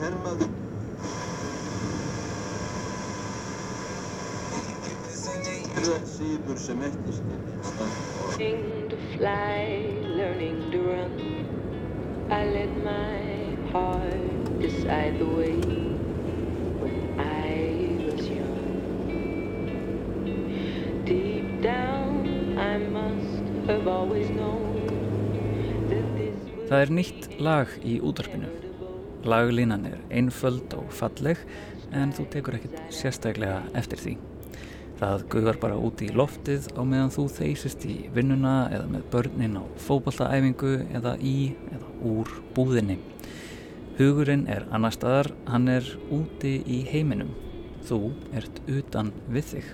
hermaður. Það síður sem ekki skilja. Learning to fly, learning to run. I let my heart decide the way when I was young. Deep down, I must have always known that this was Það er nýtt lag í útvarpinu. Laglínan er einföld og falleg en þú tekur ekkert sérstaklega eftir því. Það guðar bara út í loftið á meðan þú þeysist í vinnuna eða með börnin á fókbaltaæfingu eða í eða úr búðinni. Hugurinn er annar staðar, hann er úti í heiminum. Þú ert utan við þig.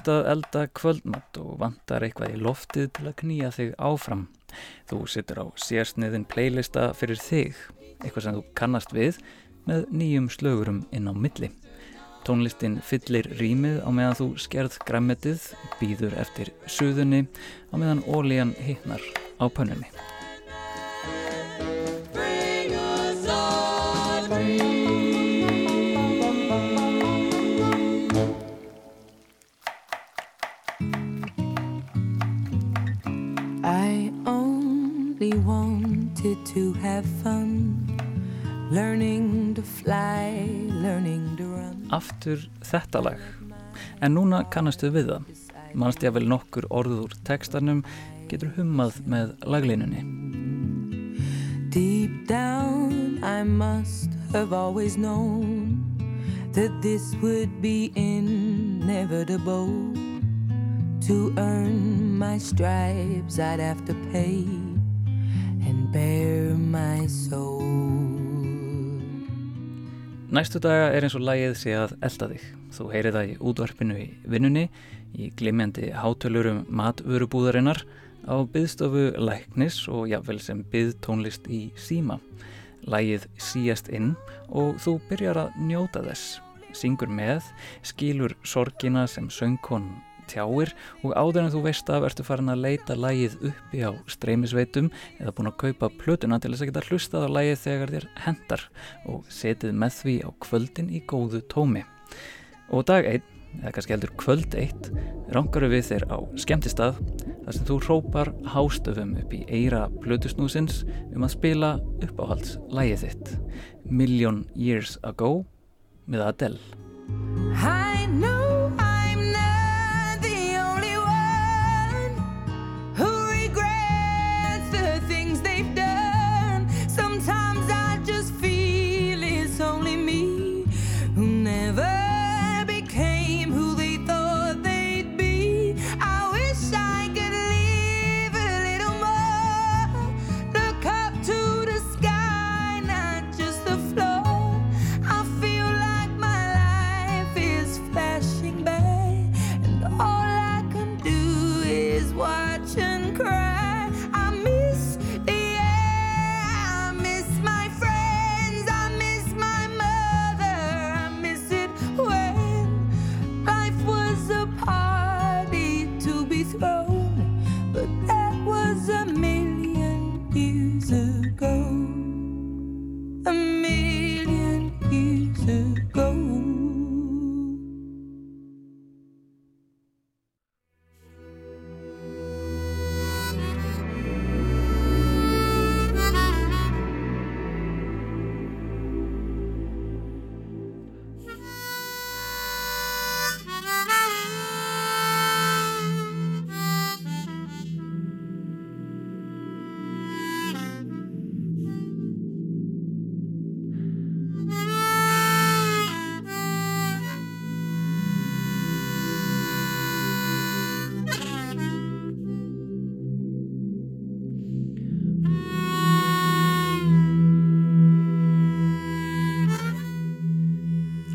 Ert að elda kvöldmatt og vantar eitthvað í loftið til að knýja þig áfram. Þú situr á sérsniðin playlista fyrir þig, eitthvað sem þú kannast við, með nýjum slögurum inn á milli. Tónlistin fyllir rýmið á meðan þú skerð græmmetið, býður eftir suðunni, á meðan ólíjan hittnar á pönnunni. Aftur þetta lag. En núna kannastu við það. Manst ég vel nokkur orður úr textanum, getur hummað með laglínunni. Deep down, I must have always known that this would be inevitable. To earn my stripes, I'd have to pay bare my soul. Næstu daga er eins og lagið sé að elda þig. Þú heyrir það í útvarpinu í vinnunni, í glimjandi hátölurum matvörubúðarinnar, á byðstofu læknis og jafnvel sem byðtónlist í síma. Lagið síjast inn og þú byrjar að njóta þess. Syngur með, skilur sorgina sem söngkon tjáir og áður en þú veist af ertu farin að leita lagið uppi á streymisveitum eða búin að kaupa plötuna til þess að geta hlustað á lagið þegar þér hendar og setið með því á kvöldin í góðu tómi. Og dag einn, eða kannski heldur kvöld eitt, rangaru við þér á skemmtistað þar sem þú hrópar hástöfum upp í eira plötusnúsins um að spila uppáhalds lagið þitt Million Years Ago með Adele. I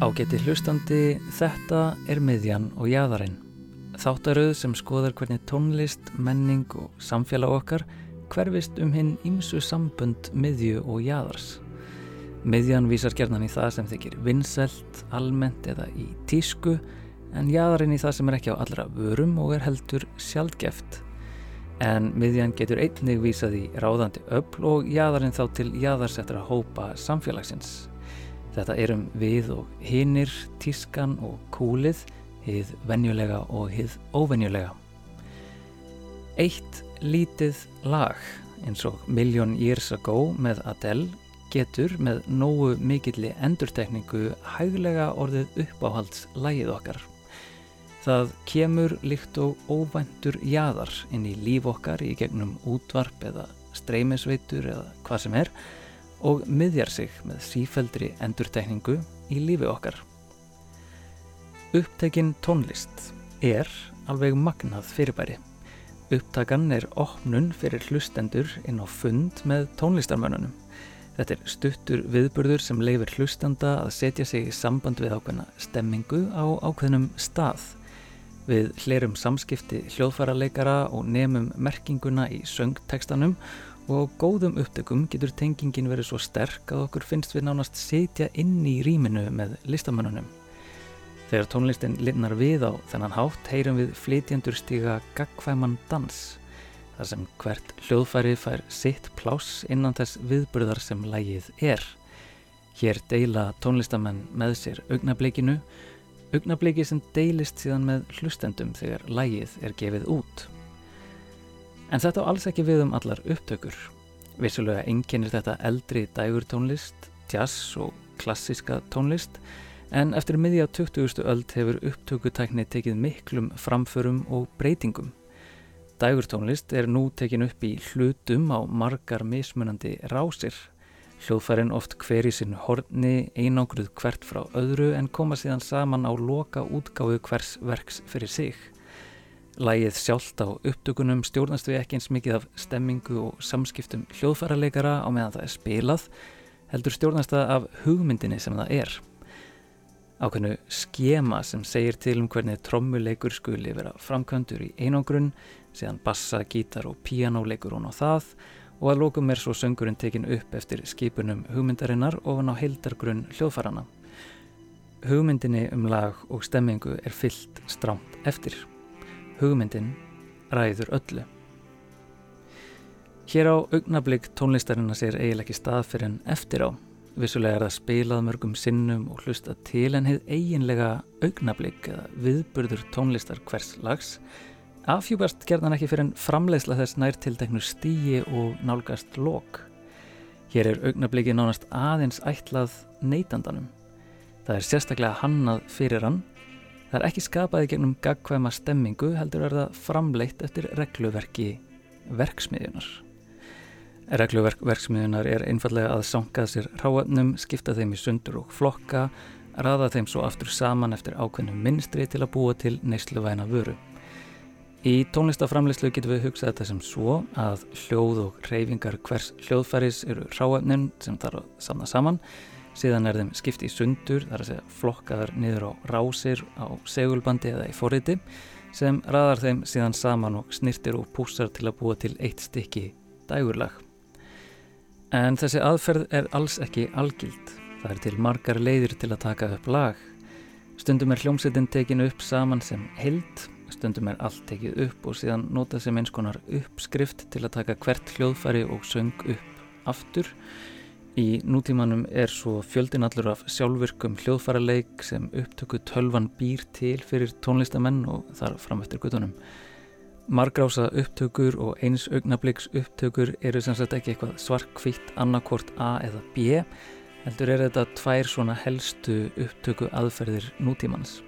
Ágæti hlustandi, þetta er miðjan og jæðarinn. Þáttaröð sem skoðar hvernig tónlist, menning og samfélag okkar hverfist um hinn ímsu sambund miðju og jæðars. Miðjan vísar gerðan í það sem þykir vinnselt, almennt eða í tísku en jæðarinn í það sem er ekki á allra vörum og er heldur sjálfgeft. En miðjan getur einnig vísað í ráðandi öll og jæðarinn þá til jæðarsettra hópa samfélagsins. Þetta erum við og hinnir, tískan og kúlið, hið venjulega og hið óvenjulega. Eitt lítið lag eins og Million Years Ago með Adele getur með nógu mikilli endurtekningu hæglega orðið uppáhalds lagið okkar. Það kemur líkt og óvæntur jaðar inn í líf okkar í gegnum útvarp eða streymisveitur eða hvað sem er og miðjar sig með sífældri endurtekningu í lífi okkar. Upptekinn tónlist er alveg magnað fyrirbæri. Upptakan er opnun fyrir hlustendur inn á fund með tónlistarmönunum. Þetta er stuttur viðburður sem leifir hlustanda að setja sig í samband við ákveðna stemmingu á ákveðnum stað. Við hlerum samskipti hljóðfærarleikara og nefnum merkinguna í söngtekstanum og á góðum upptökum getur tengingin verið svo sterk að okkur finnst við nánast setja inn í rýminu með listamönnunum. Þegar tónlistin linnar við á þennan hátt heyrum við flytjandur stiga gagkvæman dans þar sem hvert hljóðfæri fær sitt pláss innan þess viðburðar sem lægið er. Hér deila tónlistamenn með sér augnablikinu, augnabliki sem deilist síðan með hlustendum þegar lægið er gefið út. En þetta á alls ekki við um allar upptökur. Vissulega einkennir þetta eldri dægur tónlist, jazz og klassiska tónlist en eftir miðja 20. öld hefur upptökutækni tekið miklum framförum og breytingum. Dægurtónlist er nú tekin upp í hlutum á margar mismunandi rásir. Hljóðfærin oft hver í sinn horni einangruð hvert frá öðru en koma síðan saman á loka útgáðu hvers verks fyrir sig. Lægið sjálft á upptökunum stjórnast við ekki eins mikið af stemmingu og samskiptum hljóðfærarleikara á meðan það er spilað, heldur stjórnast það af hugmyndinni sem það er. Ákveðnu skema sem segir til um hvernig trommuleikur skuli vera framkvæmdur í einangrunn, síðan bassa, gítar og píanóleikur hún á það og að lókum er svo söngurinn tekin upp eftir skipunum hugmyndarinnar ofan á heildargrunn hljóðfærana. Hugmyndinni um lag og stemmingu er fyllt strámt eftir. Hugmyndin ræður öllu. Hér á augnablík tónlistarinnar sér eiginlega ekki stað fyrir en eftir á. Vissulega er það spilað mörgum sinnum og hlusta til en hefð eiginlega augnablík eða viðburður tónlistar hvers lags afhjúpast gerðan ekki fyrir en framleiðsla þess nærtildeknu stíi og nálgast lok. Hér er augnablíkið nánast aðeins ætlað neytandanum. Það er sérstaklega hannað fyrir hann Það er ekki skapaði gegnum gagkvæma stemmingu heldur er það framleitt eftir regluverki verksmiðjunar. Regluverk verksmiðjunar er einfallega að sangað sér ráöfnum, skipta þeim í sundur og flokka, raða þeim svo aftur saman eftir ákveðnum minnstri til að búa til neysluvæna vöru. Í tónlistaframleyslu getum við hugsað þetta sem svo að hljóð og reyfingar hvers hljóðfæris eru ráöfnum sem þarf að samna saman síðan er þeim skipti í sundur, þar að segja flokkaðar niður á rásir á segulbandi eða í forriti sem raðar þeim síðan saman og snirtir og púsar til að búa til eitt stykki dægurlag. En þessi aðferð er alls ekki algild. Það er til margar leiðir til að taka upp lag. Stundum er hljómsettin tekinu upp saman sem held, stundum er allt tekið upp og síðan nota sem eins konar uppskrift til að taka hvert hljóðfæri og söng upp aftur Í nútímanum er svo fjöldin allur af sjálfvirkum hljóðfæraleik sem upptöku tölvan býr til fyrir tónlistamenn og þar fram eftir gutunum. Margrása upptökur og eins augnabliks upptökur eru sem sagt ekki eitthvað svarkvitt annarkort A eða B, heldur er þetta tvær svona helstu upptöku aðferðir nútímans.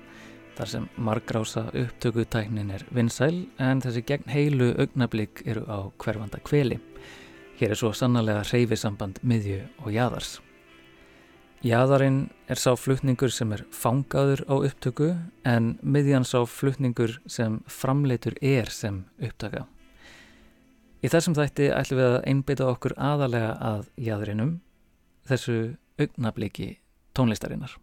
Þar sem margrása upptökutæknin er vinsæl en þessi gegn heilu augnablik eru á hverfanda kveli. Hér er svo sannlega hreyfisamband miðju og jæðars. Jæðarinn er sá flutningur sem er fangaður á upptöku en miðjan sá flutningur sem framleitur er sem upptaka. Í þessum þætti ætlum við að einbyta okkur aðalega að jæðarinnum, þessu augnabliki tónlistarinnar.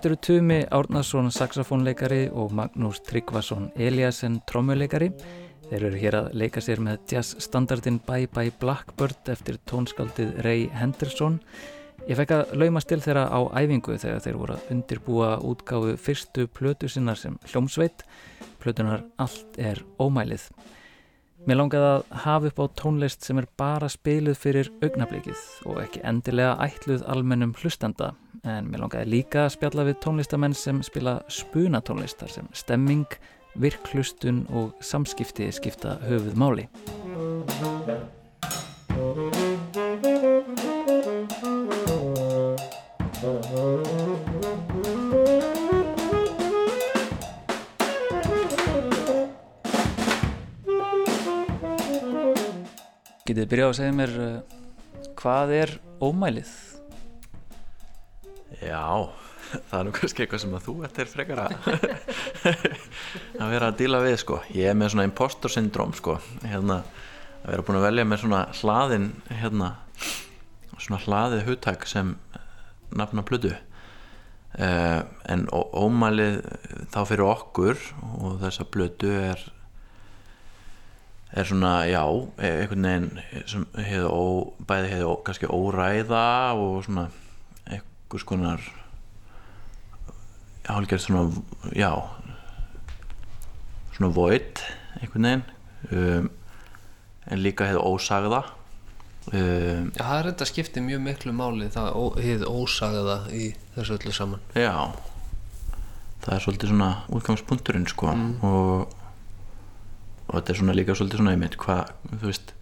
Þetta eru Tumi Árnason saxofónleikari og Magnús Tryggvason Eliasson trommuleikari. Þeir eru hér að leika sér með jazzstandardin Bye Bye Blackbird eftir tónskaldið Ray Henderson. Ég fekk að laumast til þeirra á æfingu þegar þeir voru að undirbúa útgáfu fyrstu plötu sinnar sem hljómsveit. Plötunar Allt er ómælið. Mér langaði að hafa upp á tónlist sem er bara spiluð fyrir augnablikið og ekki endilega ætluð almennum hlustanda en mér langaði líka að spjalla við tónlistamenn sem spila spunatónlistar sem stemming, virklustun og samskipti skipta höfuð máli. Getið byrjað að segja mér uh, hvað er ómælið? Já, það er nú kannski eitthvað sem að þú ættir frekar að að vera að díla við sko. Ég er með svona impostor syndrom sko. Hérna, að vera búin að velja með svona hlaðin hérna, svona hlaðið hugtak sem nafna plötu. Uh, en ó- ómælið þá fyrir okkur og þessa plötu er er svona, já, einhvern veginn sem hefði ó, bæði hefði ó, kannski óræða og svona einhvers konar hálfgerð svona, já svona void einhvern veginn um, en líka hefði ósagða. Um, Já, það er þetta skiptir mjög miklu máli það hið ósagða í þessu öllu saman. Já það er svolítið svona útgangspunkturinn sko og og þetta er svona líka svolítið svona einmitt hvað, þú veist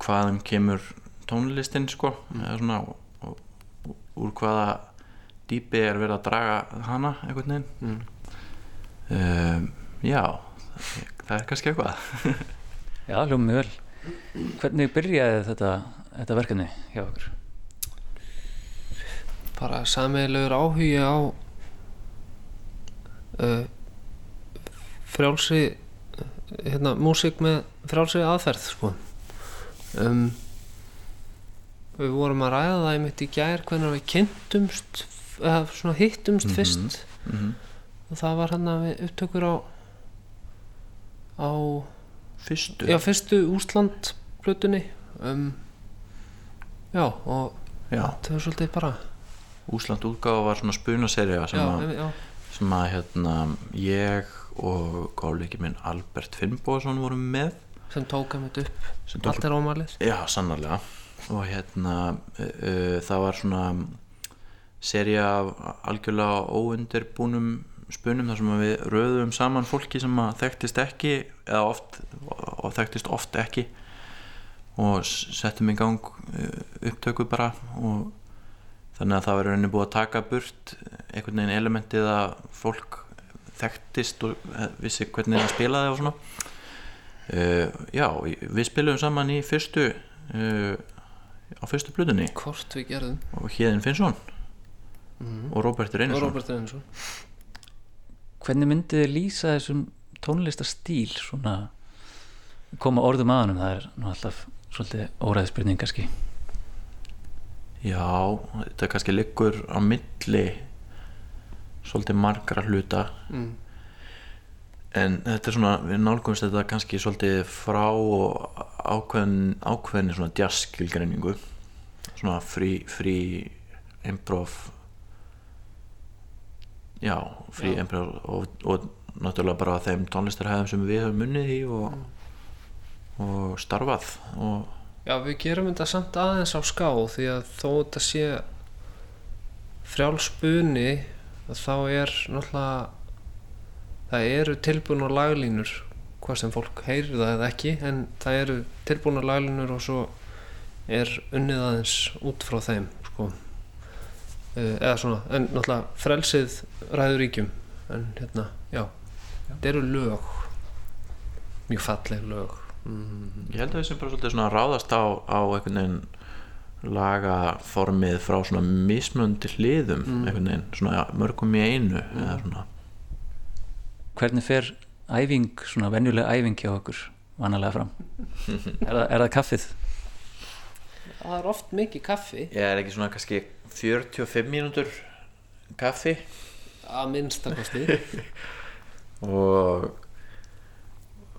hvaðan kemur tónlistin sko eða svona úr hvaða dýpi er verið að draga hana einhvern veginn um, já það, það er kannski eitthvað Já, hljómið vel. Hvernig byrjaði þetta, þetta verkefni hjá okkur? bara samiðilegur áhugi á uh, frjálsi hérna, músík með frjálsi aðferð sko. um, við vorum að ræða það einmitt í gær hvernig við kynntumst eða svona hittumst fyrst. Mhm. og það var hann að við upptökur á á fyrstu? Já, fyrstu Úsland plötunni um, já og já, það var svolítið bara Úsland útgáfa var svona spunaserja sem, já, sem að hérna ég og gáleiki minn Albert Finnbóðsson vorum með. Sem tók mitt upp Sem tók- allt er ómalið Já, sannarlega og hérna uh, það var svona serja af algjörlega óundirbúnum spunum þar sem við röðum saman fólki sem að þekktist ekki eða oft og þekktist oft ekki. Og settum í gang uh, upptöku bara og þannig að það var rauninni búið að taka burt einhvern veginn elementið að fólk þekktist og vissi hvernig það spilaði og svona. Uh, já, við spilum saman í fyrstu uh, á fyrstu blutunni hvort við gerðum. Og Híðin Finnsson. Og Róbert og Reynisson. Robert Reynsson Hvernig myndið þið lýsa þessum tónlistastíl svona? Koma orðum að honum, það er nú alltaf svolítið óræði spurning kannski. já, þetta kannski liggur á milli svolítið margra hluta. Mm. En þetta er svona, við nálgumst þetta kannski svolítið frá ákveðin, ákveðin svona jazzskilgreiningu. Svona frí, frí improv. Já, frí Já. improv og, og náttúrulega bara þeim tónlistarhæðum sem við höfum munnið í og, og starfað og Já, við gerum þetta samt aðeins á ská því að þó þetta sé frjálspuni þá er náttúrulega það eru tilbúna laglínur hvað sem fólk heyrir það eða ekki en það eru tilbúna laglínur og svo er unnið aðeins út frá þeim sko. Eh, eða svona, en náttúrulega frelsið ræður ríkjum en hérna, já, þetta eru lög mjög falleg lög. Mm. Ég held að við sem bara svolítið svona ráðast á, á einhvern veginn lagaformið frá svona mismöndi hliðum einhvern veginn, svona mörgum í einu eða svona Hvernig fer æfing, svona venjuleg æfing hjá okkur vanalega fram? er, það, er það kaffið? Það er oft mikið kaffi. Ég er ekki svona kannski 45 mínútur kaffi? Að minnstakosti og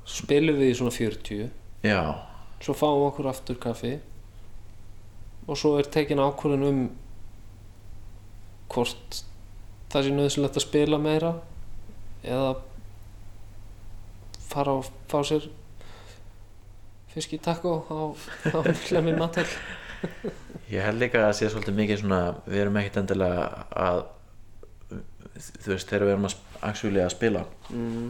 spilum við í svona 40 já, svo fáum við okkur aftur kaffi. Og svo er tekin ákvörðun um hvort það sé nöðsynlegt að spila meira eða fara og fá sér fisk í taco á, hlemmi matel ég held líka að sé svolítið mikið svona, við erum ekkert endilega að þú veist, þegar við erum að, að spila mm,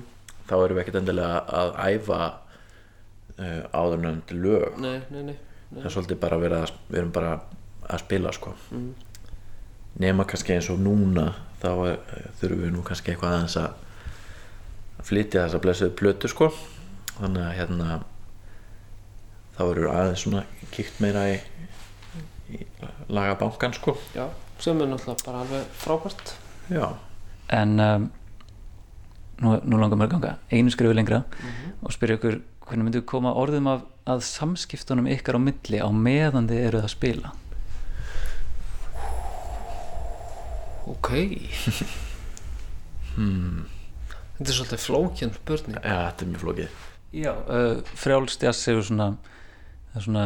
þá erum við ekkert endilega að æfa uh, áðurnönd lög. Nei, nei, nei, það er svolítið bara að vera að, við erum bara að spila sko. Mm. nema kannski eins og núna þá er, þurfum við nú kannski eitthvað aðeins að að flytja þessa blessuðu plötu sko. Þannig að hérna þá verður aðeins svona kíkt meira í, í lagabankan sko. Já, sem er náttúrulega bara alveg frábært. Já, En um, nú, nú langar mér að ganga einu skrifu lengra og spyrja ykkur hvernig myndu koma orðum af að samskiptunum ykkar á milli á meðan þið eruð að spila? Ok. Hmm. Þetta er svolítið flókjön spurning. Já, þetta er mjög flókið. Já, uh, frjálstjass hefur svona, er svona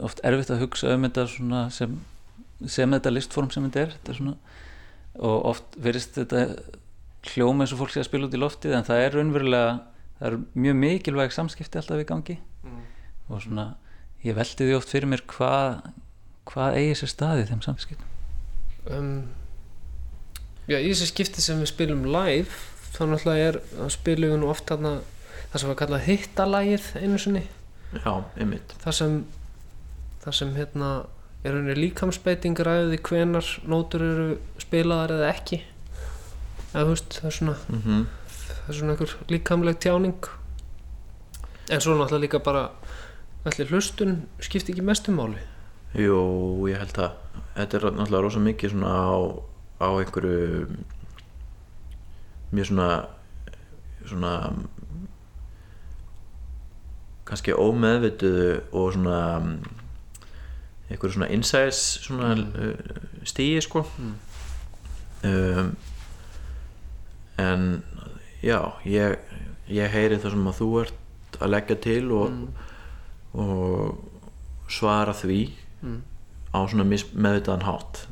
oft erfitt að hugsa um þetta svona sem, sem þetta listform sem þetta er, þetta er svona, og oft verist þetta hljóma eins og fólk sé að spila út í loftið en það er raunverulega það er mjög mikilvæg samskipti alltaf í gangi. Og svona ég velti því oft fyrir mér hvað hvað eigi sér staði í þeim samskiptum. Um, já, í þessi skipti sem við spilum live þá náttúrulega er að spilum við nú oft þarna það sem var kallað hittalægið einu sinni. Já, einmitt. Það sem það sem hérna er henni líkamsbeiting ræði hvenar nótur eru spilaðar eða ekki. Eða þú veist það er svona mm það er svona einhver líkamleg tjáning. En svo náttúrulega líka bara allir hlustun skipti ekki mestu máli? Jú, ég held að þetta er náttúrulega rosa mikið svona á, á einhverju mjög svona svona kannski ómeðvituðu og svona einhverju svona insights svona mm. stíi sko. Um, en já, ég, ég heyri það sem að þú ert að leggja til og, og svara því Mm. á svona meðvitaðan hátt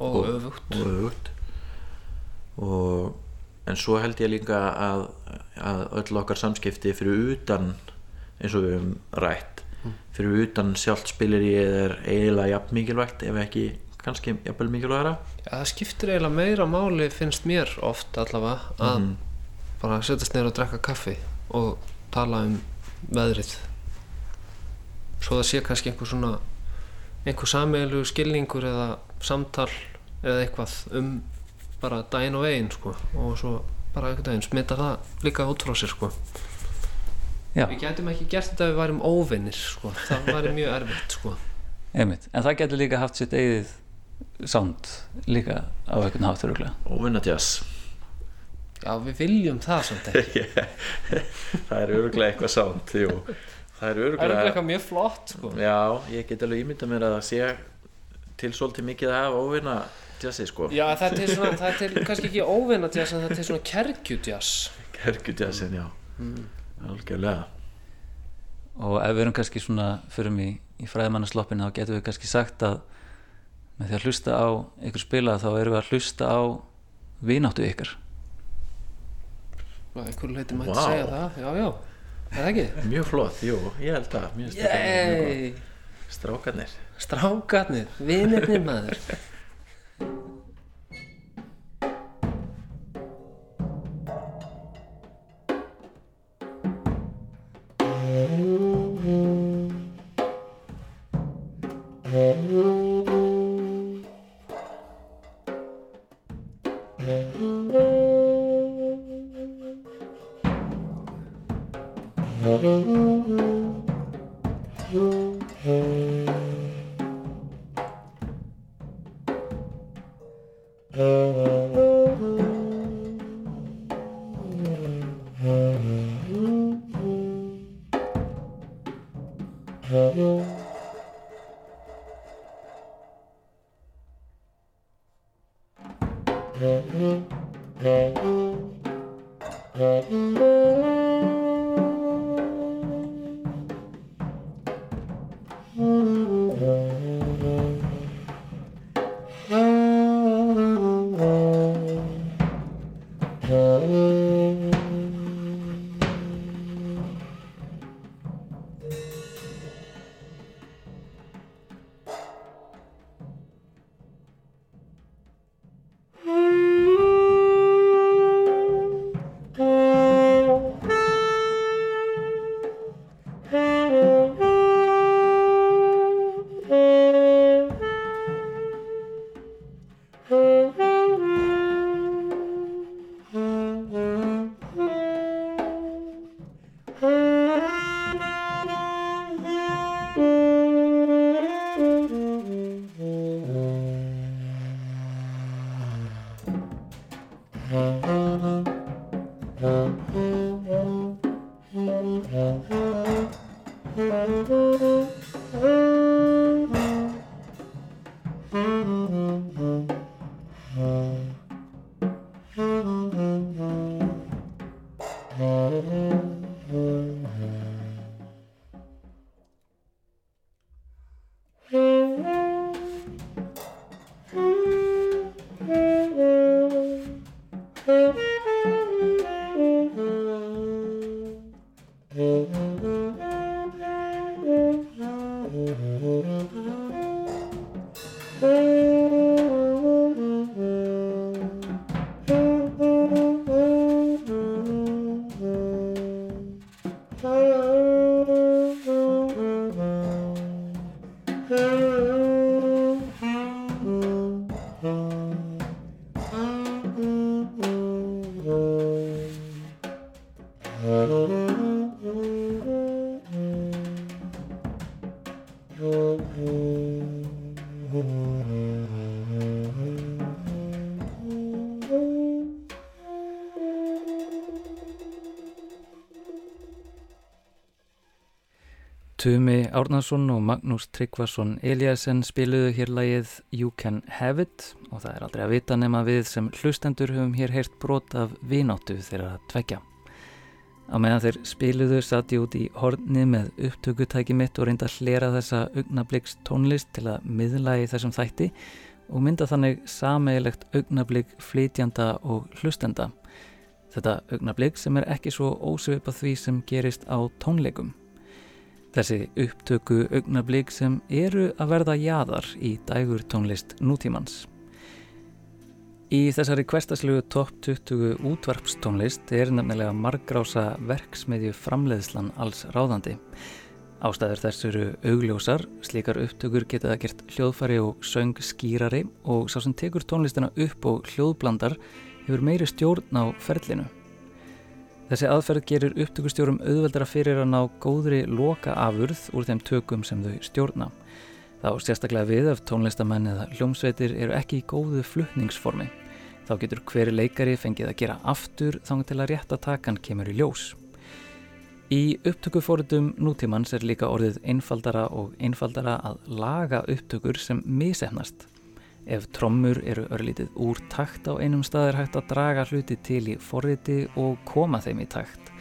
og, Og- öfugt. og öfugt og en svo held ég líka að, að öll okkar samskipti fyrir utan eins og við höfum rætt fyrir utan sjálft spilir ég er eiginlega jafn mikilvægt ef ekki kannski jafnvel mikilvægara. Ja, það skiptir eiginlega meira máli finnst mér oft allavega að Mhm. bara setjast neyra og drekka kaffi og tala um veðrið. Svo það sé kannski einhver svona einhver sameiginlegu skilningur eða samtal eða eitthvað um bara daginn og veginn sko og svo bara einhvern veginn smittar það líka út frá sér sko. Já, við getum ekki gert þetta ef við værum óvinnir sko. Það væri mjög erfitt sko. Einmitt, en það getur líka haft sitt eigið sound líka á einhvern hátt öruglega óvinna jazz já við viljum það samt ekki. Það er öruglega eitthvað sánt jú. það er það er öruglega eitthvað mjög flott sko. Já, ég get alveg ímynda mér að það sé til svolítið mikið af óvinna jazzi sko. Já, það er til svona, það er til kannski ekki óvinnatjás en það er til svona kergjutjás Herkutjassin, já. Algjörlega. Og ef við erum kannski svona fyrir mig í fræðmannasloppin þá getum við kannski sagt að með því að hlusta á ykkur spila þá erum við að hlusta á vináttu ykkar. Einhver leiti mætti Vá. segja það, já, já. Er það ekki? Mjög flott, jú, ég held að Strákarnir. Strákarnir, vinirnir maður Música Tumi Árnason og Magnús Tryggvason Eliasson spiluðu hér lagið You Can Have It og það er aldrei að vita nema við sem hlustendur höfum hér heyrt brot af vináttu þeirra að tvekja. Á meðan þeir spiluðu satt ég út í hornið með upptökutæki mitt og reynda að hlera þessa augnabliks tónlist til að miðla í þessum þætti og mynda þannig sameigilegt augnablik flytjanda og hlustenda. Þetta augnablik sem er ekki svo ósvipað því sem gerist á tónleikum. Þessi upptöku augnablík sem eru að verða jaðar í dægur tónlist nútímans. Í þessari hverstaslegu top 20 útvarpstónlist er nefnilega margrása verksmiðju framleiðslan alls ráðandi. Ástæður þess eru augljósar, slíkar upptökur geta það gert hljóðfæri og söng skýrari og sá sem tekur tónlistina upp og hljóðblandar hefur meiri stjórn á ferlinu. Þessi aðferð gerir upptökustjórum auðveldara fyrir að ná góðri loka afurð úr þeim tökum sem þau stjórna. Þá sérstaklega við ef tónlistamenn eða hljómsveitir eru ekki í góðu flutningsformi. Þá getur hver leikari fengið að gera aftur þang til að rétta takan kemur í ljós. Í upptökufórutum nútímans er líka orðið einfaldara og einfaldara að laga upptökur sem misefnast. Ef trommur eru örlítið úr takt á einum stað er hægt að draga hluti til í forriti og koma þeim í takt.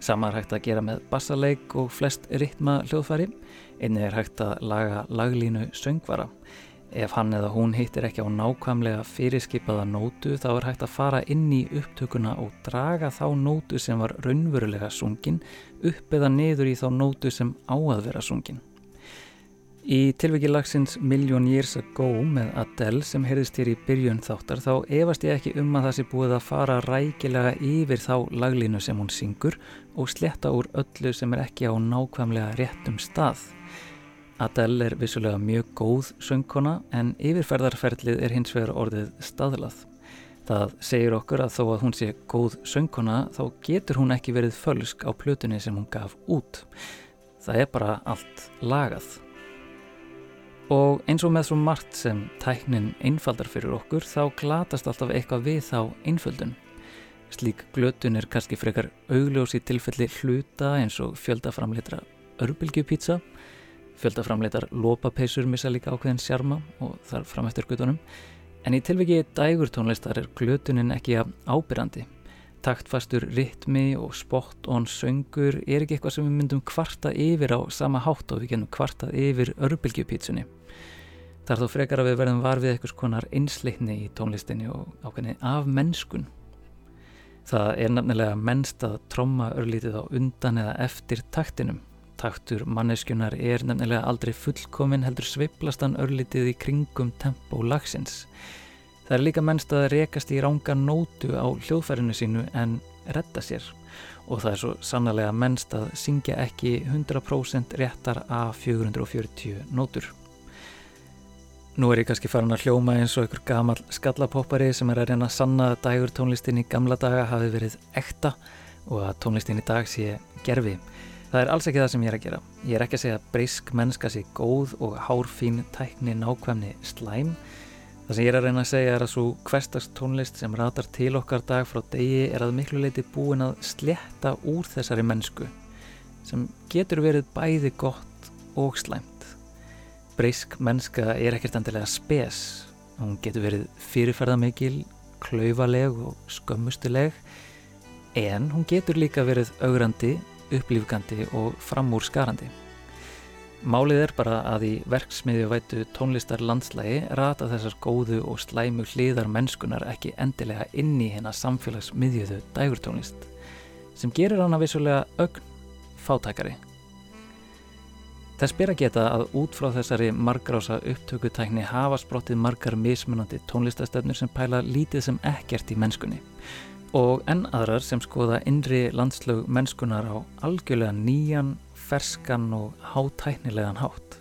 Sama er hægt að gera með bassaleik og flest ritma hljóðfæri. Einnig er hægt að laga laglínu söngvara. Ef hann eða hún hittir ekki á nákvæmlega fyrirskipaða nótu þá er hægt að fara inn í upptökuna og draga þá nótu sem var raunverulega sungin upp eða niður í þá nótu sem á að vera sungin. Í tilviki lagsins Million Years Ago með Adele sem heyrðist hér í byrjun þáttar þá efast ég ekki um að það sé búið að fara rækilega yfir þá laglínu sem hún syngur og sletta úr öllu sem er ekki á nákvæmlega réttum stað. Adele er vissulega mjög góð söngkona en yfirferðarferðlið er hins vegar orðið staðlað. Það segir okkur að þó að hún sé góð söngkona þá getur hún ekki verið fölsk á plötunni sem hún gaf út. Það er bara allt lagað. Og eins og með svo margt sem tæknin einfaldar fyrir okkur þá glatast alltaf eitthvað við þá einföldun. Slík glötun er kannski frekar augljós í tilfelli hluta eins og fjöldaframleitra örbylgjupítsa, fjöldaframleitar lópapeisur missa líka ákveðin sjarma og þar fram eftir gutunum, en í tilviki dægurtónlistar er glötunin ekki ábyrrandi. Taktfastur ritmi og spot-on söngur er ekki eitthvað sem við myndum kvarta yfir á sama hátt og við genum kvartað yfir örbylgjupítsunni. Það er þó frekar að við verðum var við eitthvað konar einsleitni í tónlistinni og ákveðni af mennskun. Það er nefnilega mennst að tromma örlítið á undan eða eftir taktinum. Taktur manneskunar er nefnilega aldrei fullkomin heldur sveiplast hann örlítið í kringum tempo lagsins. Það er líka mennst að rekast í ránga nótu á hljóðfærinu sínu en retta sér og það er svo sannlega mennst að syngja ekki 100% réttar af 440 nótur. Nú er ég kannski farin að hljóma eins og einhver gamal skallapoppari sem er að reyna að sanna að dægur tónlistin í gamla daga hafi verið ekta og að tónlistin í dag sé gerfi. Það er alls ekki það sem ég er að gera. Ég er ekki að segja að breysk mennska sé góð og hárfín tækni nákvæmni slæm. Það sem ég er að reyna að segja er að svo hverstags tónlist sem ratar til okkar dag frá degi er að miklu leiti búin að sletta úr þessari mennsku sem getur verið bæði gott og slæmt. Breysk mennska er ekkert endilega spes. Hún getur verið fyrirferðamikil, klauvaleg og skömmustileg en hún getur líka verið augrandi, upplýfgandi og framúrskarandi. Málið er bara að í verksmiðju vætu tónlistar landslægi rata þessar góðu og slæmu hliðar mennskunar ekki endilega inn í hérna samfélagsmiðjöðu dægurtónlist sem gerir hana vissulega ögn fátækari. Þess ber að geta að út frá þessari margrása upptökutækni hafa sprottið margar mismunandi tónlistastefnur sem pæla lítið sem ekkert í mennskunni og enn aðrar sem skoða innri landslög mennskunar á algjörlega nýjan, ferskan og hátæknilegan hátt.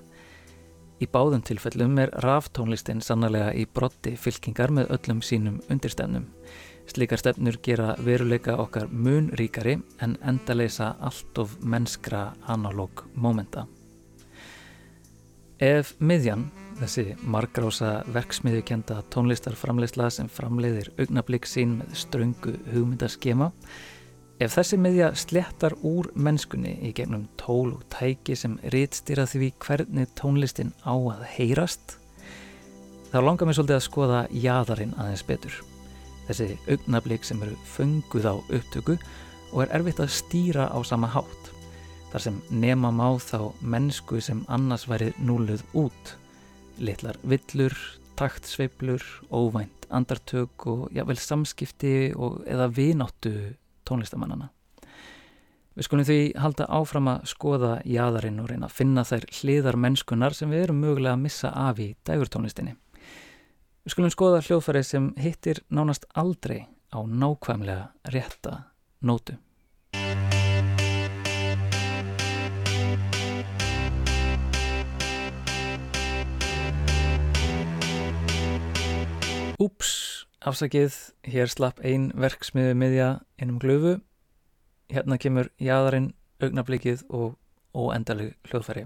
Í báðum tilfellum er ráftónlistin sannlega í brotti fylkingar með öllum sínum undirstefnum. Slikar stefnur gera veruleika okkar mun ríkari en endaleysa allt of mennskra analóg mómenta. Ef miðjan, þessi margrása verksmiðjukenda tónlistarframleysla sem framleiðir augnablík sín með ströngu hugmyndaskema, ef þessi miðja slettar úr mennskunni í gegnum tól og tæki sem rítstýra því hvernig tónlistin á að heyrast, þá langar mér svolítið að skoða jæðarinn aðeins betur. Þessi augnablík sem eru fönguð á upptöku og er erfitt að stýra á sama hátt þar sem nema má þá mennsku sem annars væri núluð út. Littlar villur, taktsveiplur, óvænt andartök og jável samskipti og eða vináttu tónlistamannana. Við skulum því halda áfram að skoða jæðarinn og reyna að finna þær hliðar mennskunar sem við erum mögulega að missa af í dægurtónlistinni. Við skulum skoða hljóðfæri sem hittir nánast aldrei á nákvæmlega rétta nótu. Úps, afsakið, hér slapp ein verksmiðu miðja innum glöfu. Hérna kemur jæðarinn, augnablikið og óendaleg hljóðfæri.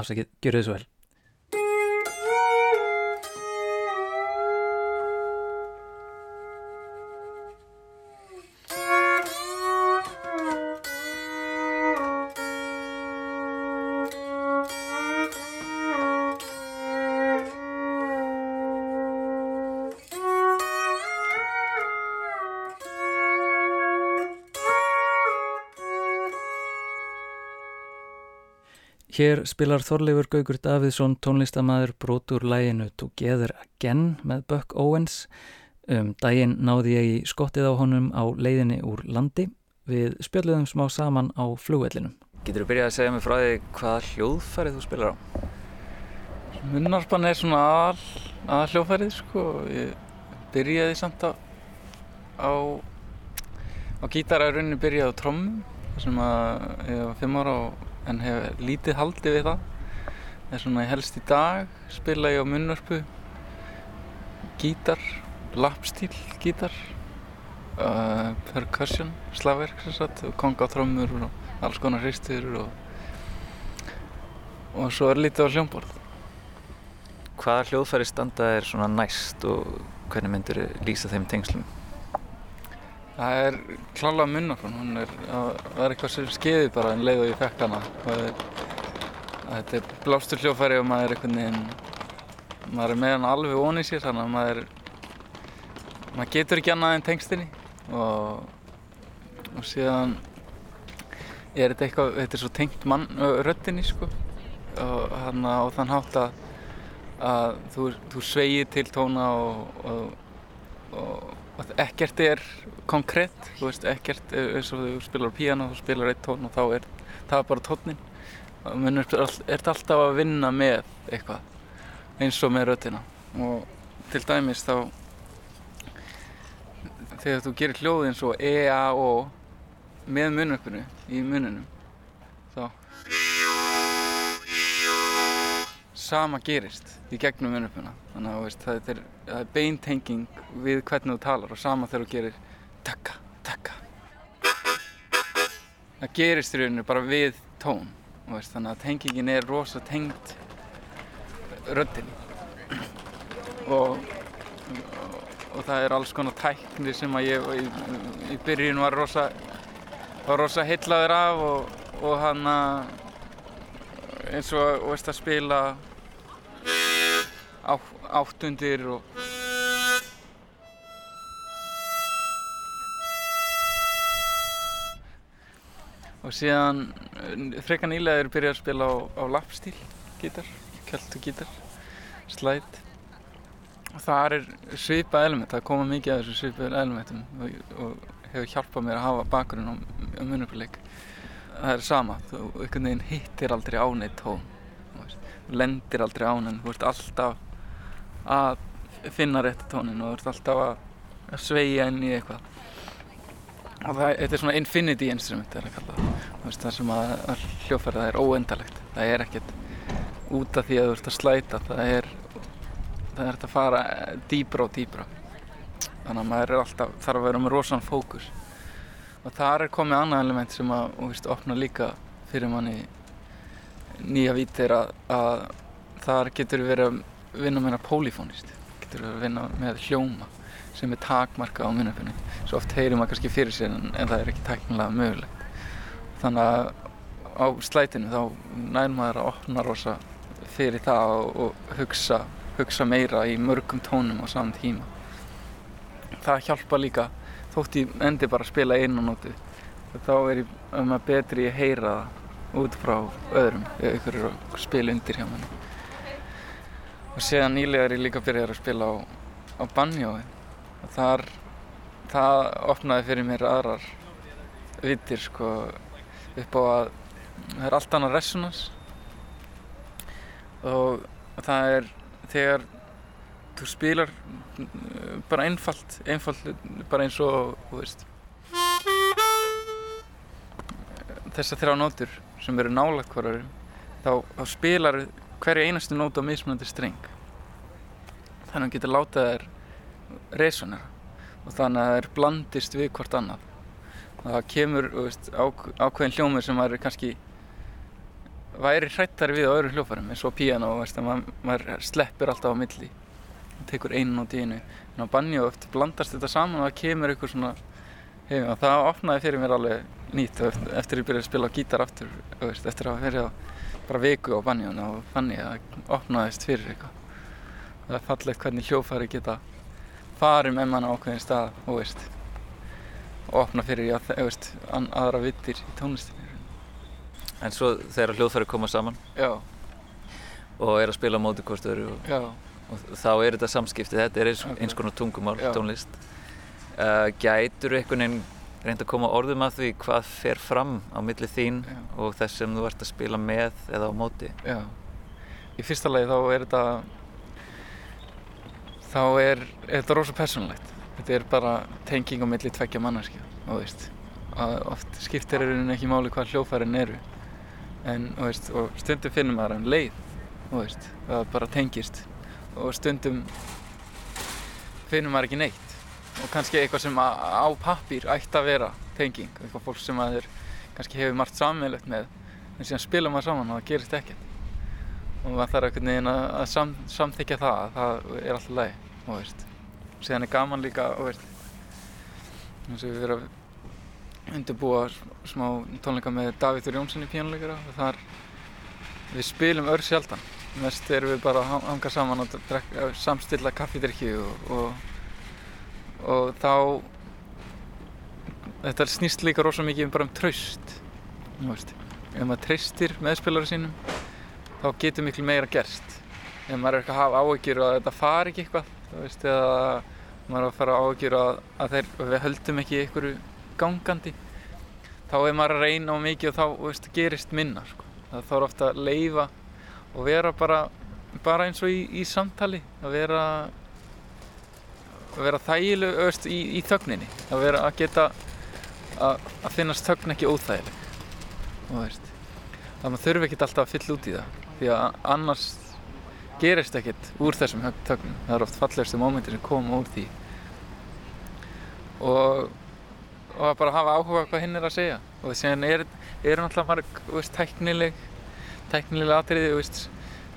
Afsakið, gjör þið svo vel. Hér spilar Þorleifur Gaugur Davidsson tónlistamæður brotur læginu Together Again með Buck Owens. Um daginn náði ég í skottið á honum á leiðinni úr landi. Við spjöldum smá saman á flugvellinum. Getur þú byrjað að segja mig frá því hvaða hljóðfærið þú spilar á? Munnarpan er svona aðal, aðal hljóðfærið sko. Ég byrjaði samt á, á, á gítara rauninni byrjaði á trommum þar sem að ég var fimm ára og, en hef lítið haldið við það. Er svona helst í dag spila ég á munnarpu, gítar, lapstíl gítar, uh, percussion, slagverk sem sagt, kongatrommur og alls konar hristur og, og svo er lítið á hljómborð. Hvaða hljóðfæri standa er svona næst og hvernig myndir lýsa þeim tengslum? Það er klálega munnarfón, hún er, það er eitthvað sem skeiði bara en leið og ég fekk hana. Er, þetta er blástur hljóðfæri og maður er einhvern veginn, maður er með hann alveg ón í sér þannig að maður, maður getur ekki annað en tengstinni. Og, og síðan er þetta eitthvað, þetta er svo tengt mann, röttinni sko. Og hann á þann hátt að, að þú, þú sveigir til tóna og, og, og ekkert er konkrétt, þú veist, ekkert eins og þú spilar á píano, þú spilar eitt tón og þá er það bara tónin og munn er þetta alltaf að vinna með eitthvað eins og með röttina og til dæmis þá þegar þú gerir hljóði eins og E, A, O með munnöppinu í munnunum sama gerist í gegnum munnöppuna þannig að það, er, er beintenging við hvernig þú talar og sama þegar þú gerir takka, takka það gerist í rauninu bara við tón veist, þannig að tengingin er rosa tengt röddinni. Og, og, og það er alls konar tækni sem að ég í, byrjun var rosa var rosa heitlaður af og, og hann eins og veist, að spila á, áttundir og og síðan frekar nýlega er byrjað að spila á, á lapstíl gítar, kjöldu gítar slæt og það er svipað element, það koma mikið af þessu svipað elementum og, og hefur hjálpað mér að hafa bakgrunn á, á munupuleik það er sama, þú einhvern veginn hittir aldrei á neitt tón lendir aldrei á henn, þú ert alltaf að finna rétti tónin og þú ert alltaf að, sveigja inn í eitthvað. Og það, þetta er svona infinity instrument er að kalla það það sem að, að hljófæri það er óendalegt það er ekkert út af því að þú ert að slæta. Það er það er að fara dýbra og dýbra þannig að maður er alltaf þarf að vera með rosan fókus. Og þar er komið annað element sem að og, veist, opna líka fyrir manni nýja vítir að, að þar getur verið að vinna meina pólifónist getur verið að vinna með hljóma sem er takmarka á munnöpunni svo oft heyrir maður kannski fyrir sér en, en það er ekki tæknilega mögulegt. Þannig að á slætinu þá nær maður að opna rosa fyrir það og, og hugsa, hugsa meira í mörgum tónum á saman tíma. Það hjálpa líka þótt ég endi bara að spila einu nótu þá er ég um að betri að heyra það út frá öðrum. Ykkur eru að spila undir hjá manni. Og séðan nýlega er ég líka að byrja að spila á, á banjói. Og þar það opnaði fyrir mér aðrar vittir sko upp á að það er allt annað resonans og það er þegar þú spilar bara einfalt, einfalt bara eins og þú veist þessar þrjá nótur sem eru nálagt hverjum þá, þá spilar hverja einastu nót á mismunandi streng. Þannig að þú getur látað þær resonera og þannig að er blandist við hvort annað. Það kemur veist, ák ákveðin hljómur sem maður kannski væri hrættari við á öðru hljófarum eins og piano, veist, maður, maður sleppir alltaf á milli. Og tekur einu nót í einu. En á banjo eftir blandast þetta saman og það kemur eitthvað svona hefum og það opnaði fyrir mér alveg nýtt eftir, eftir ég byrjaði að spila á gítar aftur veist, eftir að verið á bara viku á banjónu og þannig að það opnaðist fyrir eitthvað. Það er fallegt hvernig hljófari geta farið með mann á ákveðin stað og veist og opna fyrir já, veist, aðra vittir í tónlistinni. En svo þegar hljóðfæri koma saman? Já, og er að spila móti hvort öðru og, og þá er þetta samskipti, þetta er eins, eins konar tungumál, tónlist. Uh, gætur einhvern veginn reynd að koma orðum að því hvað fer fram á milli þín Já. og þess sem þú ert að spila með eða á móti? já. Í fyrsta lagi þá er þetta, þá er, er þetta rosa persónulegt. Þetta er bara tenging á milli tveggja mannarskja, og veist. Oft skiptir er rauninni ekki máli hvað hljófærin eru. En, og veist, og stundum finnum maður um leið, og veist, það bara tengist. Og stundum finnum maður ekki neitt. Og kannski eitthvað sem á, pappír ætti að vera tenging. Eitthvað fólk sem maður kannski hefur margt sammeilegt með. En síðan spila maður saman og það gerist ekkert. Og maður þarf einhvern veginn að, að sam, samþykja það, að það er alltaf lægi, og veist. Síðan er gaman líka, og veist, eins og við verðum að undirbúa smá tónleika með Davíður Jónsson í pínuleikara og þar við spilum ör sjaldan. Mest erum við bara að hang- hanga saman og samstilla kaffidrykki og, og, og þá þetta snýst líka rosa mikið bara um traust, þú veist. Ef maður treystir meðspilara sínum þá getur miklu meira gerst ef maður er ekki að hafa áhyggjur að þetta fari ekki eitthvað þú veist, eða maður er að fara áhyggjur að, að þeir, að við höldum ekki einhverju gangandi þá er maður að reyna á mikið og þá þú veist, gerist minna sko. það þarf ofta að leifa og vera bara, bara eins og í, í samtali að vera að vera þægileg veist, í, í þögninni. Að vera að geta að, að finnast þögn ekki óþægileg. Veist. Að maður þurfi ekkert alltaf að fylla út í það. Því að annars gerist ekkert úr þessum þögnum það eru oft fallegustu mómentir sem koma úr því. Og og að bara hafa áhuga hvað hinn er að segja. Og síðan er, er náttúrulega marg veist, tæknileg tæknileg atriði veist,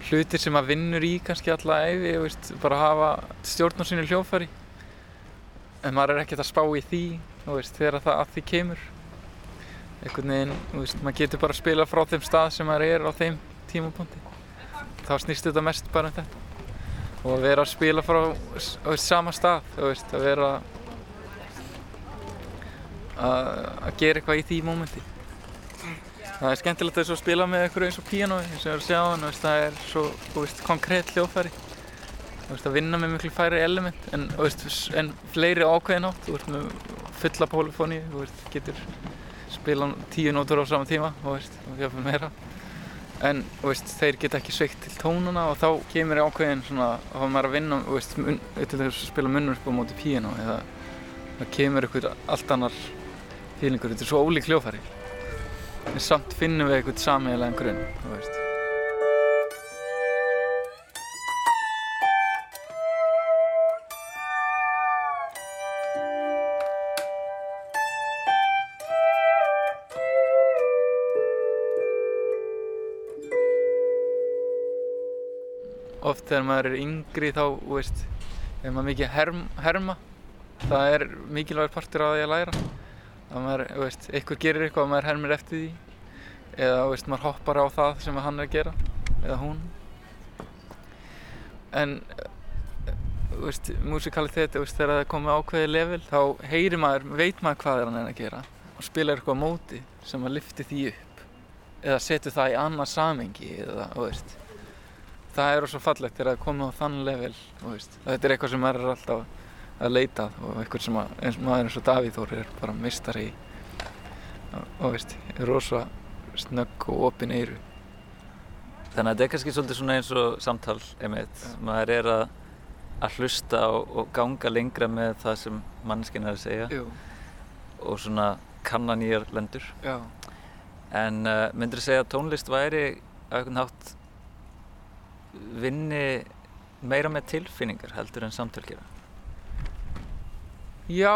hlutir sem maður vinnur í kannski alla veist, bara hafa stjórn á sínu hljófari en maður er ekkert að spá í því veist, þegar það að því kemur. Einhvern veginn, veist, maður getur bara að spila frá þeim stað sem maður er á þeim tímapunkti. Þá snýst þetta mest bara um þetta. Og að vera að spila frá veist, sama stað, veist, að vera að að gera eitthvað í því mómenti. Það er skemmtilegt að spila með eitthvað eins og píanói eins og ég er að sjá það er svo konkrétt hljóðfæri þú veist, að vinna með miklu færi element en, veist, en fleiri ákveðin átt þú veist, með fulla pólifóni þú veist, getur spila tíu nótur á sama tíma þú veist, og jafnvel meira. En veist, þeir geta ekki sveikt til tónuna og þá kemur ákveðin svona að maður að vinna, þú veist, mun, til þess að spila upp á móti píanó eða það kemur eitthvað allt annar fílingur, þetta er svo ólík hljófæri en samt finnum við eitthvað sameiginlegan grunn þú veist. Oft þegar maður er yngri þá, veist, er maður mikið herm, herma. Það er mikilvægur partur af því að læra. Að maður, veist, einhver gerir eitthvað og maður hermir eftir því. Eða, veist, maður hoppar á það sem hann er að gera eða hún. En veist, musikalitet, þú veist, þegar það komið ákveðið level þá heyrir maður, veit maður hvað er hann er að gera og spilar eitthvað á móti sem að lifti því upp. Eða setur það í annað samengi eða, veist það er svo fallegt þegar það komið á þann level þetta er eitthvað sem maður er alltaf að leita og eitthvað sem að, eins, maður eins og Davíð Þór er bara mistari í. Og, veist, er rosa snögg og opin eyru. Þannig að þetta er kannski svolítið svona eins og samtal einmitt. Maður er að, að hlusta og, og ganga lengra með það sem manneskinn er að segja. Jú, og svona kanna nýjar lendur. já, En uh, myndur þú segja að tónlist væri á einhvern hátt vinni meira með tilfinningar heldur en samtöl gera? já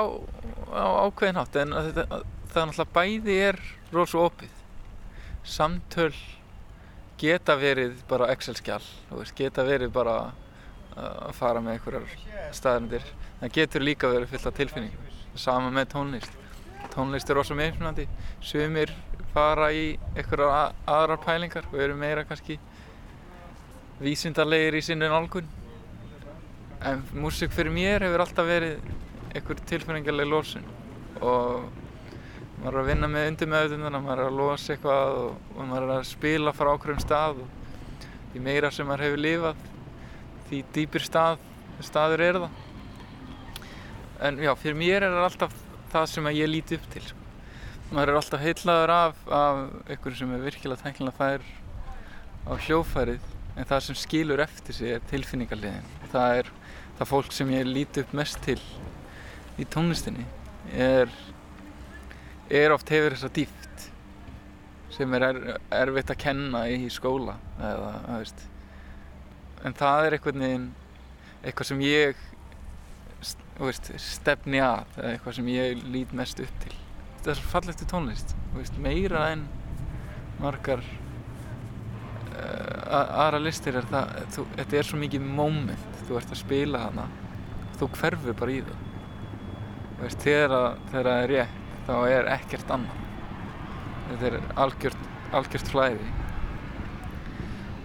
á ákveðin hátt en þetta, að, það er náttúrulega bæði er rosa opið. Samtöl geta verið bara Excel-skjál geta verið bara að fara með einhverjar staðarindir það getur líka verið fyllt af tilfinningum. Sama með tónlist. Tónlist er rosa mismunandi. Sumir fara í einhverjar aðrar pælingar og eru meira kannski vísindarlegir í sinni nálgun. En músík fyrir mér hefur alltaf verið einhver tilfinningarleg lósun og maður er að vinna með undir meðutundana, maður er að losa eitthvað og, og maður er að spila frá ákveðum stað og því meira sem maður hefur lifað því dýpir stað, staður er það. En já, fyrir mér er það alltaf það sem að ég líti upp til. Maður er alltaf heillaður af, af einhverju sem er virkilega tæknilega fær á hljófærið en það sem skilur eftir sig er tilfinningarliðin það er það fólk sem ég líti upp mest til í tónlistinni er er oft hefur þessa dýft sem er er erfitt að kenna í skóla eða, veist. En það er einhvern veginn eitthvað sem ég veist, stefni að eitthvað sem ég lít mest upp til. Það er svo fallegt tónlist þú veist, meira en margar aðra listir er það þú, þetta er svo mikið moment þú ert að spila hana þú hverfur bara í það. Veist, þegar, að- þegar það er rétt þá er ekkert annað. Þetta er algjört, algjört flæði.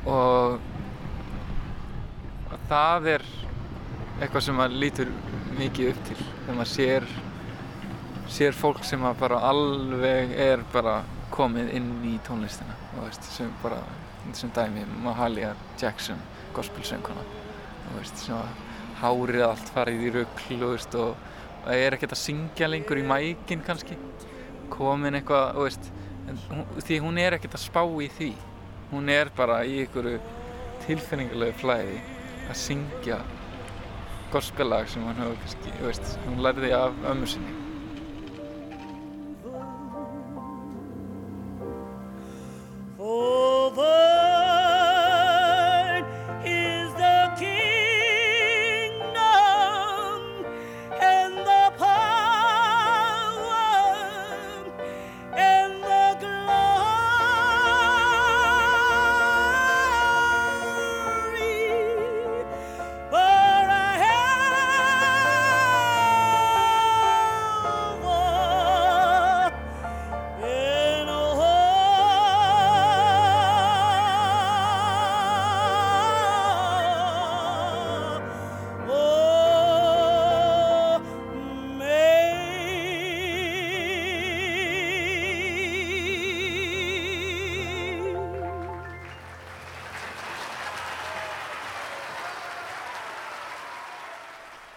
Og og það er eitthvað sem maður lítur mikið upp til þegar maður sér sér fólk sem bara alveg er bara komið inn í tónlistina þú veist, sem bara sem dæmi Mahalia Jackson gospelsönguna sem að hárið allt farið í veist, og og er ekkert að syngja lengur í mækin kannski. Komin eitthvað veist, en því hún er ekkert að spá í því. Hún er bara í einhverju tilfinningalegu flæði að syngja gospellag sem hann hefur kannski, veist, hún lærði af ömmu sinni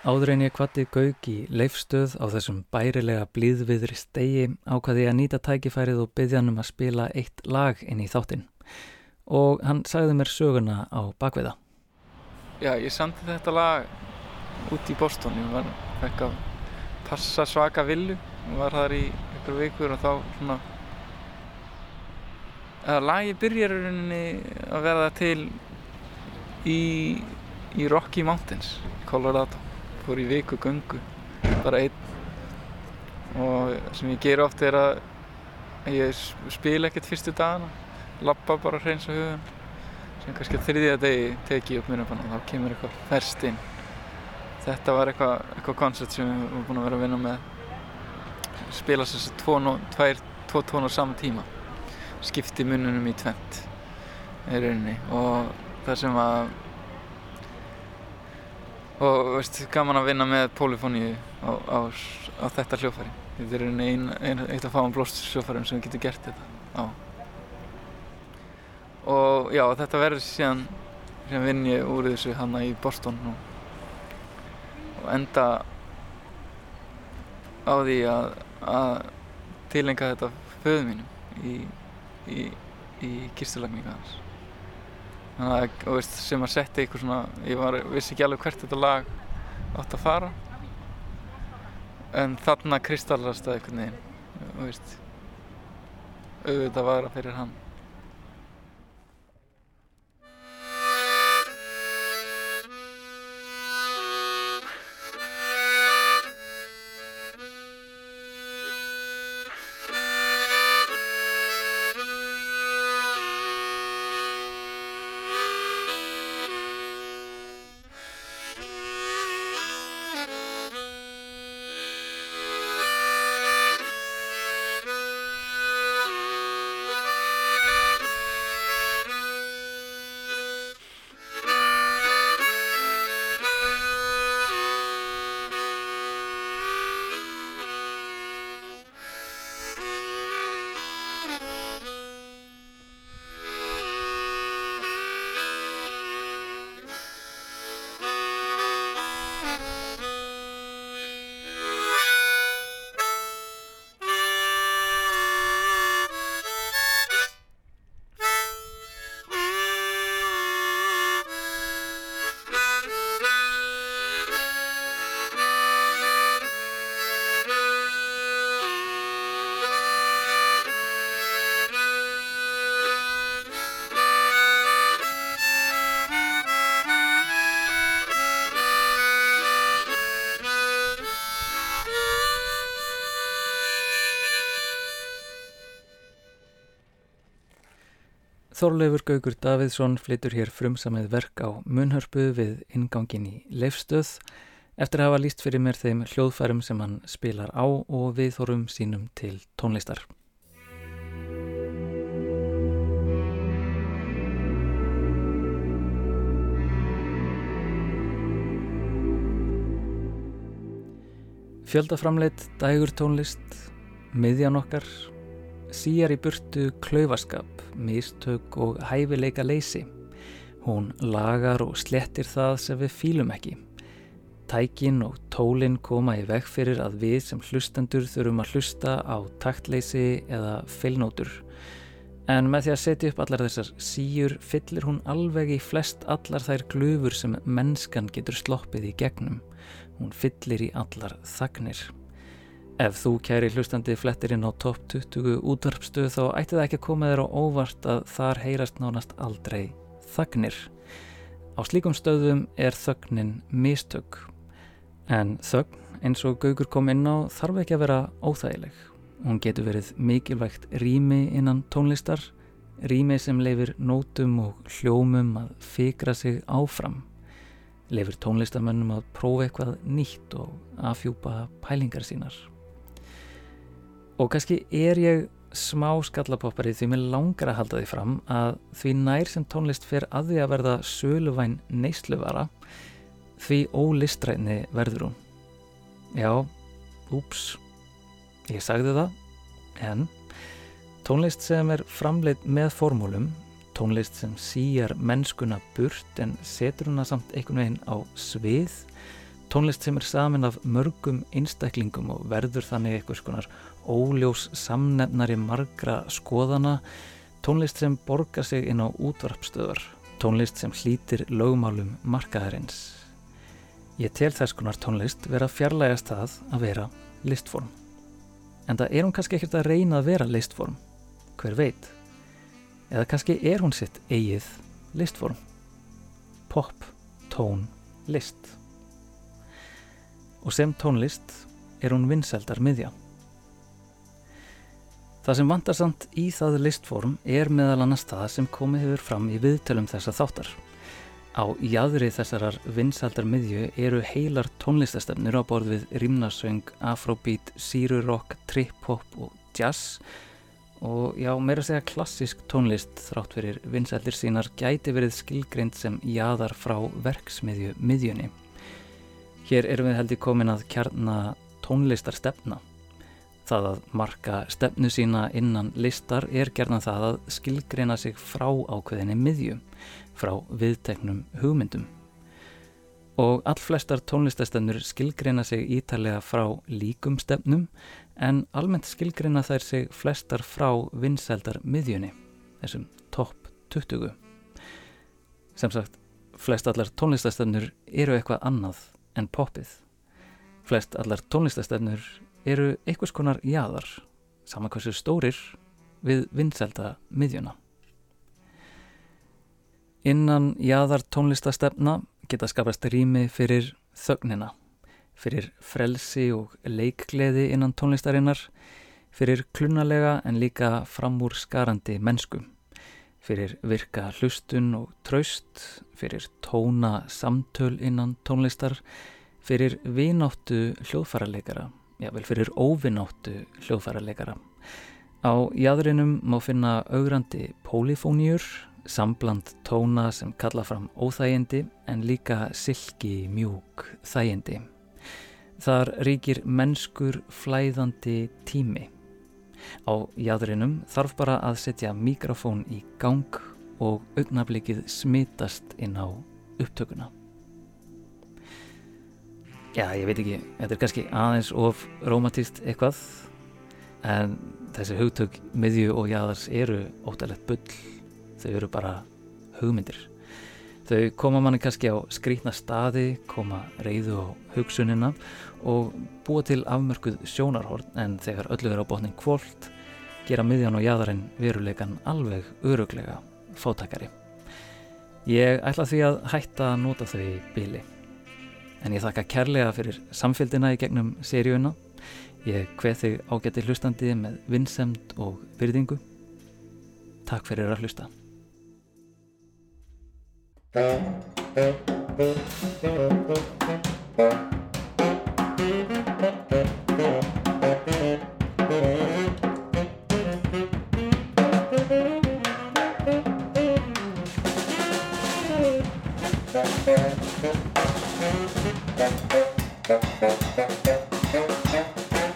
Áður en ég kvatti Gauk í leifstöð á þessum bærilega blíðviðri stegi ákvaði ég að nýta tækifærið og byggja hann um að spila eitt lag inn í þáttinn. Og hann sagði mér söguna á bakviða. Já, ég samti þetta lag út í Boston ég var fekk að passa svaka villu og var þar í einhver vikur og þá svona eða lagi byrjar í rauninni að verða til í, í Rocky Mountains Colorado fór í viku göngu bara einn. Og sem ég ger oft er að ég spila ekkert fyrstu dagana labba bara að hreinsa hugan sem kannski á þriðja degi teki ég upp minnabann og þá kemur eitthvað ferskt inn. Þetta var eitthvað, eitthvað koncept sem við vorum búin að vera að vinna með. Spila þess að tvær, tvo tónar á sama tíma. Skipti mununum í tvent í rauninni. Og það sem að og veist, gaman að vinna með polyfóníu á, á, á þetta hljófæri þetta er rauninni ein, ein, eitt af fáum blóst hljófærum sem getur gert þetta á. Og já, þetta verður síðan síðan vinn ég úr þessu hana í Boston og, og enda á því að, að tilenga þetta föðu mínum í, í, í kistulagninga hans þannig að, sem að setja eitthvað svona ég var, vissi ekki alveg hvert þetta lag átt að fara. En þarna kristallast það einhvern veginn auðvitað var það fyrir hann Þorleifur Gaugur Davidsson flytur hér frumsamið verk á munhörpu við ingangin í leifstöð eftir að hafa líst fyrir mér þeim hljóðfærum sem hann spilar á og viðþórum sínum til tónlistar. Fjöldaframleitt dægur tónlist, miðjan okkar, síjar í burtu klaufaskap, mistök og hæfileika leysi. Hún lagar og slettir það sem við fýlum ekki. Tækin og tólin koma í veg fyrir að við sem hlustendur þurfum að hlusta á taktleysi eða feilnótur. En með því að setja upp allar þessar síjur fyllir hún alveg í flest allar þær glufur sem mennskan getur sloppið í gegnum. Hún fyllir í allar þagnir. Ef þú kæri hlustandi flettir inn á top 20 útvarpstöð þá ætti það ekki að koma þér á óvart að þar heyrast nánast aldrei þagnir. Á slíkum stöðum er þögnin mistök. En þögn, eins og Gaugur kom inn á, þarf ekki að vera óþægileg. Hún getur verið mikilvægt rými innan tónlistar, rými sem leifir nótum og hljómum að fikra sig áfram. Leifir tónlistamönnum að prófa eitthvað nýtt og afhjúpa pælingar sínar. Og kannski er ég smá skallapoppari því mér langar að halda því fram að því nær sem tónlist fer að því að verða söluvæn neysluvara því ólistræni verður hún. Já, úps, ég sagði það, en tónlist sem er framleitt með formúlum, tónlist sem síjar mennskuna burt en setur hana samt einhvern veginn á svið, tónlist sem er samin af mörgum einstaklingum og verður þannig einhvers konar óljós samnefnari margra skoðana, tónlist sem borgar sig inn á útvarpstöðar, tónlist sem hlýtir lögmálum markaðarins. Ég tel þess konar tónlist vera fjarlægast það að vera listform. En það er hún kannski ekkert að reyna að vera listform, hver veit. Eða kannski er hún sitt eigið listform. Pop, tón, list. Og sem tónlist er hún vinsældar miðja. Það sem vantar samt í það listform er meðal annars það sem komið hefur fram í viðtölum þessa þáttar. Á jæðri þessarar vinsaldar miðju eru heilar tónlistastefnir á borð við rimnasöng, afrobeat, sírurokk, trip-hop og jazz og já, meira segja klassisk tónlist þrátt fyrir vinsaldir sínar gæti verið skilgrind sem jæðar frá verksmiðju miðjunni. Hér erum við heldur komin að kjarna tónlistarstefna. Það að marka stefnu sína innan listar er gerna það að skilgreina sig frá ákveðinni miðju frá viðteknum hugmyndum. Og allflestar tónlistastefnur skilgreina sig ítalega frá líkum stefnum en almennt skilgreina þær sig flestar frá vinsældar miðjunni, þessum topp 20. Sem sagt, flest allar tónlistastefnur eru eitthvað annað en poppið. Flest allar tónlistastefnur eru einhvers konar jáðar, saman hversu stórir við vinsælda miðjuna. Innan jáðar tónlistastefna geta skapast rými fyrir þögnina, fyrir frelsi og leikgleði innan tónlistarinnar, fyrir klunnalega en líka framúr skarandi mennsku, fyrir virka hlustun og traust, fyrir tóna samtöl innan tónlistar, fyrir vináttu hljóðfærarleikara, jável fyrir óvináttu hljóðfærarleikara. Á jáðurinum má finna augrandi pólifóníur, sambland tóna sem kalla fram óþægindi en líka silki mjúk þægindi. Þar ríkir mennskur flæðandi tími. Á jæðrinum þarf bara að setja mikrofón í gang og augnablikið smitast inn á upptökuna. Já, ég veit ekki, þetta er kannski aðeins of romantist eitthvað en þessi hugtök miðju og jæðars eru óttalegt bull þau eru bara hugmyndir. Þau koma manni kannski á skrítna staði, koma reyðu á hugsunina og búa til afmörkuð sjónarhorn en þegar öllu er á botnin kvólt gera miðjan og jæðarinn veruleikan alveg öruglega fótakari. Ég ætla því að hætta að nota þau í bíli. En ég þakka kærlega fyrir samfélgina í gegnum seríuna. Ég hveð þig ágætti hlustandið með vinsemd og byrðingu. Takk fyrir að hlusta. Takk fyrir að hlusta. Thank you.